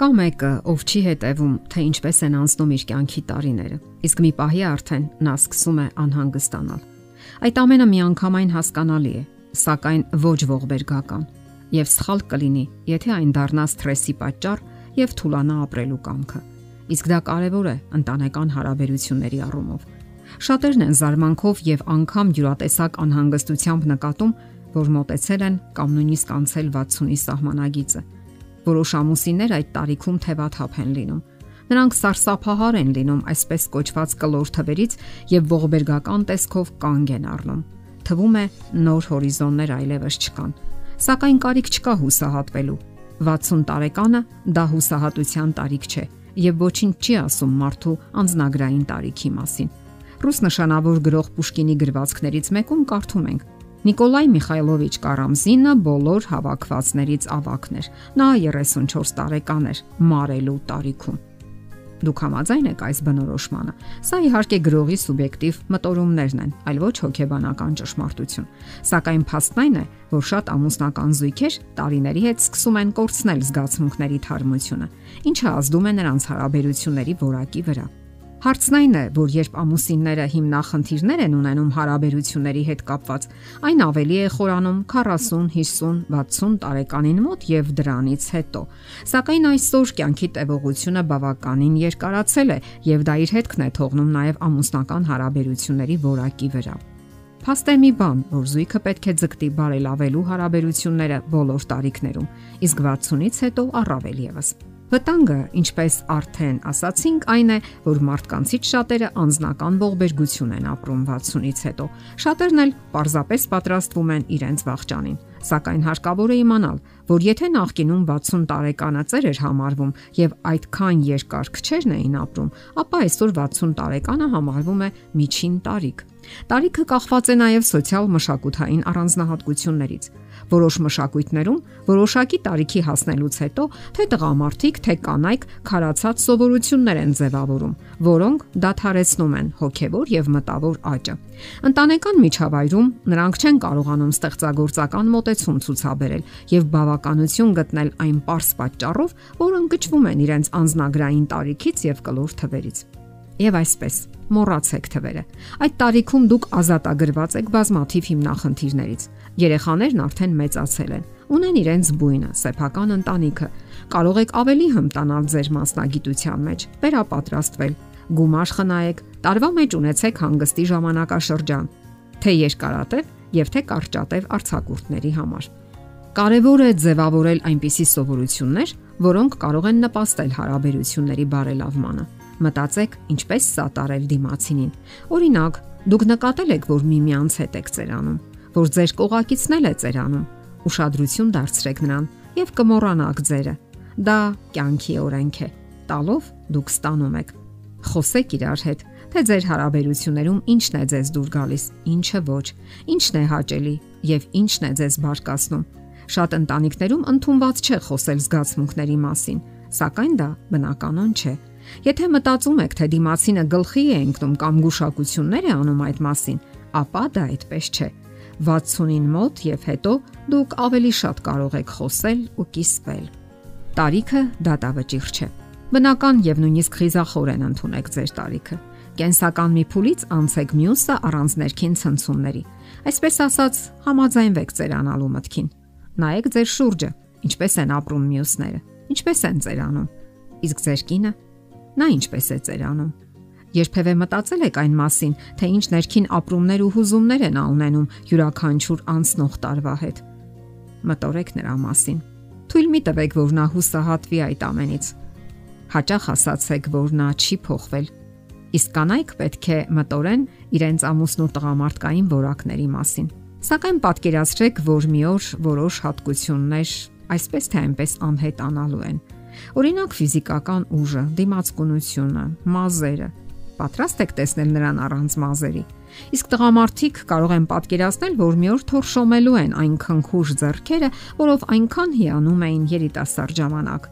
Կա մեկը, ով չի հետևում, թե ինչպես են անցնում իր կյանքի տարիները, իսկ մի պահի արդեն նա սկսում է անհանգստանալ։ Այդ ամենը միանգամայն հասկանալի է, սակայն ոչ ողբերգական, եւ սխալ կլինի, եթե այն դառնա սթրեսի պատճառ եւ թուլանա ապրելու կամքը։ Իսկ դա կարևոր է ընտանեկան հարաբերությունների առումով։ Շատերն են զարմանքով եւ անգամ յուրատեսակ անհանգստությամբ նկատում, որ մտեցել են կամ նույնիսկ անցել 60-ի սահմանագիծը Որոշ ամուսիններ այդ տարիքում թևաթափ են լինում։ Նրանք սարսափահար են լինում այսպես կոչված կլոր թվերից եւ ողբերգական տեսքով կանգ են առնում։ Թվում է նոր հորիզոններ այլևս չկան։ Սակայն կարիք չկա հուսահատվելու։ 60 տարեկանը դա հուսահատության տարիք չէ եւ ոչինչ չի ասում մարդու անznագրային տարիքի մասին։ Ռուս նշանավոր գրող Պուշկինի գրվածքներից մեկում կարդում ենք. Նիկոլայ Միխայլովիչ Կարամզինը բոլոր հավաքվածներից ավակն էր։ Նա 34 տարեկան էր, մարելու տարիքում։ Դուք համաձայն եք այս բնորոշմանը։ Սա իհարկե գրողի սուբյեկտիվ մտորումներն են, այլ ոչ հոգեբանական ճշմարտություն։ Սակայն փաստն այն է, որ շատ ամուսնական զույգեր տարիների հետ սկսում են կորցնել զգացմունքների թարմությունը, ինչը ազդում է նրանց հարաբերությունների որակի վրա։ Հարցն այն է, որ երբ ամուսինները հիմնախնդիրներ են ունենում հարաբերությունների հետ կապված, այն ավելի է խորանում 40, 50, 60 տարեկանին մոտ եւ դրանից հետո։ Սակայն այսօր կյանքի տևողությունը բավականին երկարացել է եւ դա իր հետքն է թողնում նաեւ ամուսնական հարաբերությունների որակի վրա։ Փաստ է մի բան, որ զույգը պետք է ձգտի բարելավելու հարաբերությունները բոլոր տարիքներում, իսկ 60-ից հետո առավել եւս։ Վտանգը, ինչպես արդեն ասացինք, այն է, որ մարդկանցից շատերը անznական ողբերգություն են ապրում 60-ից հետո։ Շատերն էլ պարզապես պատրաստվում են իրենց վաղճանին։ Սակայն հարկավոր է իմանալ, որ եթե նախկինում 60 տարեկանը ծեր էր համարվում եւ այդքան երկար քչերն էին ապրում, ապա այսօր 60 տարեկանը համարվում է միջին տարիք։ Տարիքը կախված է նաև սոցիալ մշակութային առանձնահատկություններից։ Որոշ մշակույթներում որոշակի տարիքի հասնելուց հետո թե տղամարդիկ, թե կանայք քարացած սովորություններ են ձևավորում, որոնք դադարեցնում են հոգևոր եւ մտավոր աճը։ Ընտանեկան միջավայրում նրանք չեն կարողանում ստեղծագործական մոտեցում ցուցաբերել եւ բավականություն գտնել այն པարս պատճառով, որ ընկճվում են իրենց անznագրային տարիքից եւ կլոր թվերից։ Եվ այսպես, մոռացեք թվերը։ Այդ տարիքում դուք ազատագրված եք բազմաթիվ հիմնախնդիրներից։ Երեխաներն արդեն մեծացել են, ունեն իրենց բույնը, սեփական ընտանիքը։ Կարող եք ավելի հմտանալ ձեր մասնագիտության մեջ, վերապատրաստվել, գումար խնայեք, տարվա մեջ ունեցեք հանգստի ժամանակաշրջան, թե երկարատև եւ թե կարճատև արցակուրտների համար։ Կարևոր է ձևավորել այնպիսի սովորություններ, որոնք կարող են նպաստել հարաբերությունների բարելավմանը Մտածեք, ինչպես սատարել դիմացինին։ Օրինակ, դուք նկատել եք, որ միմյանց հետ եք ծերանում, որ ձեր կողակիցն է ծերանում։ Ուշադրություն դարձրեք նրան եւ կմոռանաք ձերը։ Դա կյանքի օրենք է։ Տալով դուք ստանում եք։ Խոսեք իրար հետ, թե ձեր հարաբերություններում ինչն է ձեզ դուր գալիս, ինչը ոչ, ինչն է հաճելի եւ ինչն է ձեզ բարկացնում։ Շատ ընտանիքներում ընդունված չէ խոսել զգացմունքների մասին, սակայն դա բնականon չէ Եթե մտածում եք, թե դիմացինը գլխի է ընկնում կամ գուշակություններ է անում այդ մասին, ապա դա այդպես չէ։ 60-ին մոտ եւ հետո դուք ավելի շատ կարող եք խոսել ու կիսվել։ Տարիքը դատավճիռ չէ։ Բնական եւ նույնիսկ խիզախորեն ընդունեք ձեր տարիքը։ Կենսական մի փուլից անցեք մյուսը առանց ներքին ցնցումների։ Այսպես ասած, համաձայնվեք ձեր անալու մտքին։ Նայեք ձեր շուրջը, ինչպես են ապրում մյուսները, ինչպես են ծերանում։ Իսկ ձեր կինը Նա ինչպես է ծերանում։ Երբևէ մտածել եք այն մասին, թե ինչ ներքին ապրումներ ու հուզումներ են ունենում յուրաքանչյուր անցնող տարվա հետ։ Մտորեք նրա մասին։ Թույլ մի տվեք, որ նա հուսահատվի այդ ամենից։ Հաճախ ասացեք, որ նա չի փոխվել։ Իսկ կանայք պետք է մտորեն իրենց ամուսնու տղամարդկային որակների մասին։ Սակայն պատկերացրեք, որ մի օր որոշ հատկություններ այսպես թե այնպես անհետանալու են Օրինակ ֆիզիկական ուժը, դիմացկունությունը, մազերը։ Պատրաստ եք տեսնել նրան առանց մազերի։ Իսկ տղամարդիկ կարող են պատկերացնել, որ մի օր թորշոմելու են այն քնքուշ зерքերը, որով այնքան հիանում էին երիտասարդ ժամանակ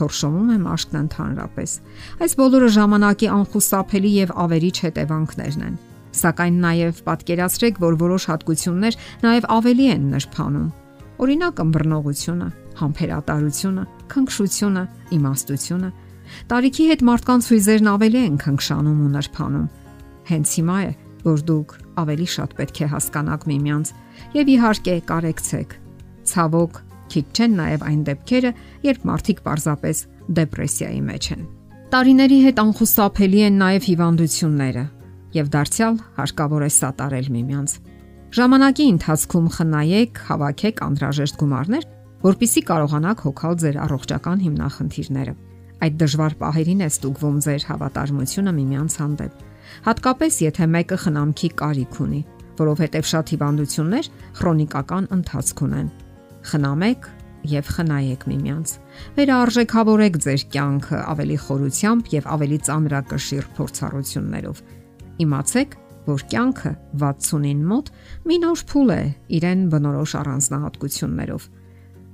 թորշովում է մաշկն ընդհանրապես։ Այս բոլորը ժամանակի անխուսափելի եւ ավերիչ հետևանքներն են։ Սակայն նաեւ պատկերացրեք, որ որոշ հատկություններ նաեւ ավելի են նրբանում։ Օրինակ ըմբռնողությունը, համբերատարությունը, քնքշությունը, իմաստությունը։ Տարիքի հետ մարդկանց հույզերն ավելի են քնքշանում ու նրբանում։ Հենց հիմա է, որ դուք ավելի շատ պետք է հասկանաք միմյանց եւ իհարկե կարեկցեք։ Ցավոք, քիչ չեն նաեւ այն դեպքերը, երբ մարդիկ պարզապես դեպրեսիայի մեջ են։ Տարիների հետ անխուսափելի են նաեւ հիվանդությունները եւ դարձյալ հարկավոր է սատարել միմյանց։ Ժամանակի ընթացքում խնայեք, հավաքեք անհրաժեշտ գումարներ, որpիսի կարողանաք հոգալ ձեր առողջական հիմնախնդիրները։ Այդ դժվար պահերին է ստուգվում ձեր հավատարմությունը միմյանց հանդեպ հատկապես եթե մեկը խնամքի կարիք ունի, որովհետև շատ հիվանդություններ քրոնիկական ընթացք ունեն։ Խնամեք եւ խնայեք միմյանց։ Վերարժեքավորեք ձեր կյանքը ավելի խորությամբ եւ ավելի ծանրակշիռ փորձառություններով։ Իմացեք, որ կյանքը 60-ին մոտ մի նոր փուլ է իրեն բնորոշ առանձնահատկություններով